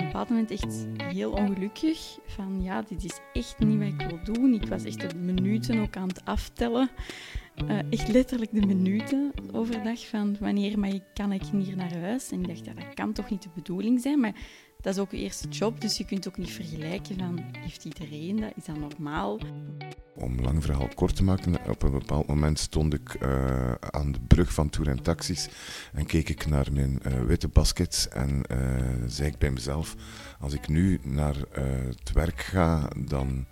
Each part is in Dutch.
een bepaald moment echt heel ongelukkig. Van ja, dit is echt niet wat ik wil doen. Ik was echt de minuten ook aan het aftellen. Uh, echt letterlijk de minuten overdag van wanneer maar kan ik hier naar huis. En ik dacht, ja, dat kan toch niet de bedoeling zijn. Maar dat is ook je eerste job, dus je kunt ook niet vergelijken van heeft iedereen dat, is dat normaal? Om lang verhaal kort te maken, op een bepaald moment stond ik uh, aan de brug van Tour en Taxis en keek ik naar mijn uh, witte baskets en zei ik bij mezelf, als ik nu naar het werk ga, dan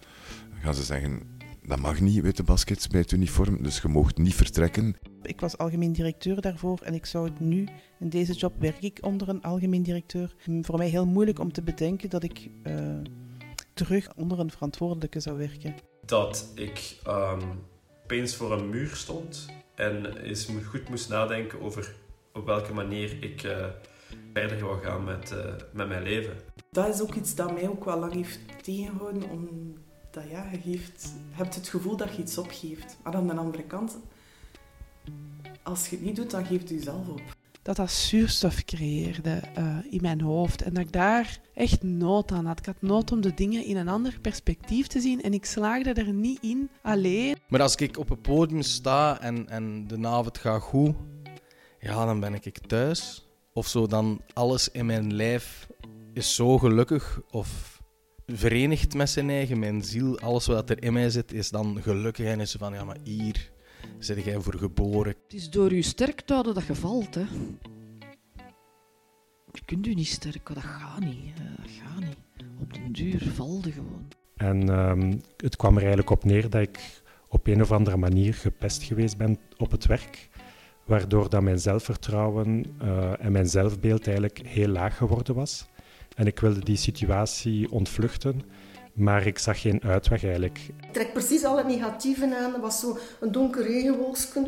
gaan ze zeggen, dat mag niet, witte baskets bij het uniform, dus je moogt niet vertrekken. Ik was algemeen directeur daarvoor en ik zou nu, in deze job werk ik onder een algemeen directeur. Voor mij heel moeilijk om te bedenken dat ik uh, terug onder een verantwoordelijke zou werken. Dat ik um, opeens voor een muur stond en eens goed moest nadenken over op welke manier ik uh, verder wil gaan met, uh, met mijn leven. Dat is ook iets dat mij ook wel lang heeft tegengehouden, omdat ja, je, geeft, je hebt het gevoel dat je iets opgeeft. Maar aan de andere kant als je het niet doet, dan geeft u zelf op. Dat dat zuurstof creëerde uh, in mijn hoofd. En dat ik daar echt nood aan had. Ik had nood om de dingen in een ander perspectief te zien. En ik slaagde er niet in alleen. Maar als ik op het podium sta en, en de avond gaat goed, ja, dan ben ik thuis. Of zo, dan alles in mijn lijf is zo gelukkig of verenigd met zijn eigen. Mijn ziel, alles wat er in mij zit, is dan gelukkig. En is van, ja, maar hier Zet jij voor geboren? Het is door je sterk te houden dat je valt. Hè. Je kunt u niet sterk, dat gaat niet. Dat gaat niet. Op den duur valde gewoon. En um, het kwam er eigenlijk op neer dat ik op een of andere manier gepest geweest ben op het werk. Waardoor dat mijn zelfvertrouwen uh, en mijn zelfbeeld eigenlijk heel laag geworden was. En ik wilde die situatie ontvluchten. Maar ik zag geen uitweg eigenlijk. Ik trek precies al het negatieve aan. Het was zo een donker regenwolksken.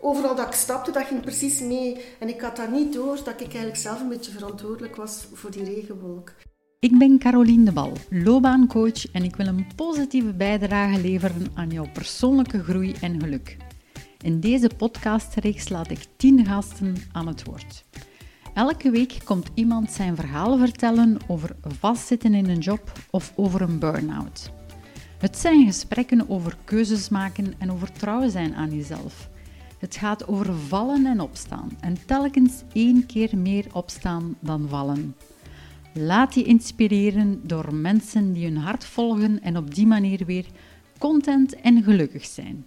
Overal dat ik stapte, dat ging precies mee. En ik had daar niet door dat ik eigenlijk zelf een beetje verantwoordelijk was voor die regenwolk. Ik ben Caroline de Bal, loopbaancoach en ik wil een positieve bijdrage leveren aan jouw persoonlijke groei en geluk. In deze podcastreeks laat ik tien gasten aan het woord. Elke week komt iemand zijn verhaal vertellen over vastzitten in een job of over een burn-out. Het zijn gesprekken over keuzes maken en over trouw zijn aan jezelf. Het gaat over vallen en opstaan en telkens één keer meer opstaan dan vallen. Laat je inspireren door mensen die hun hart volgen en op die manier weer content en gelukkig zijn.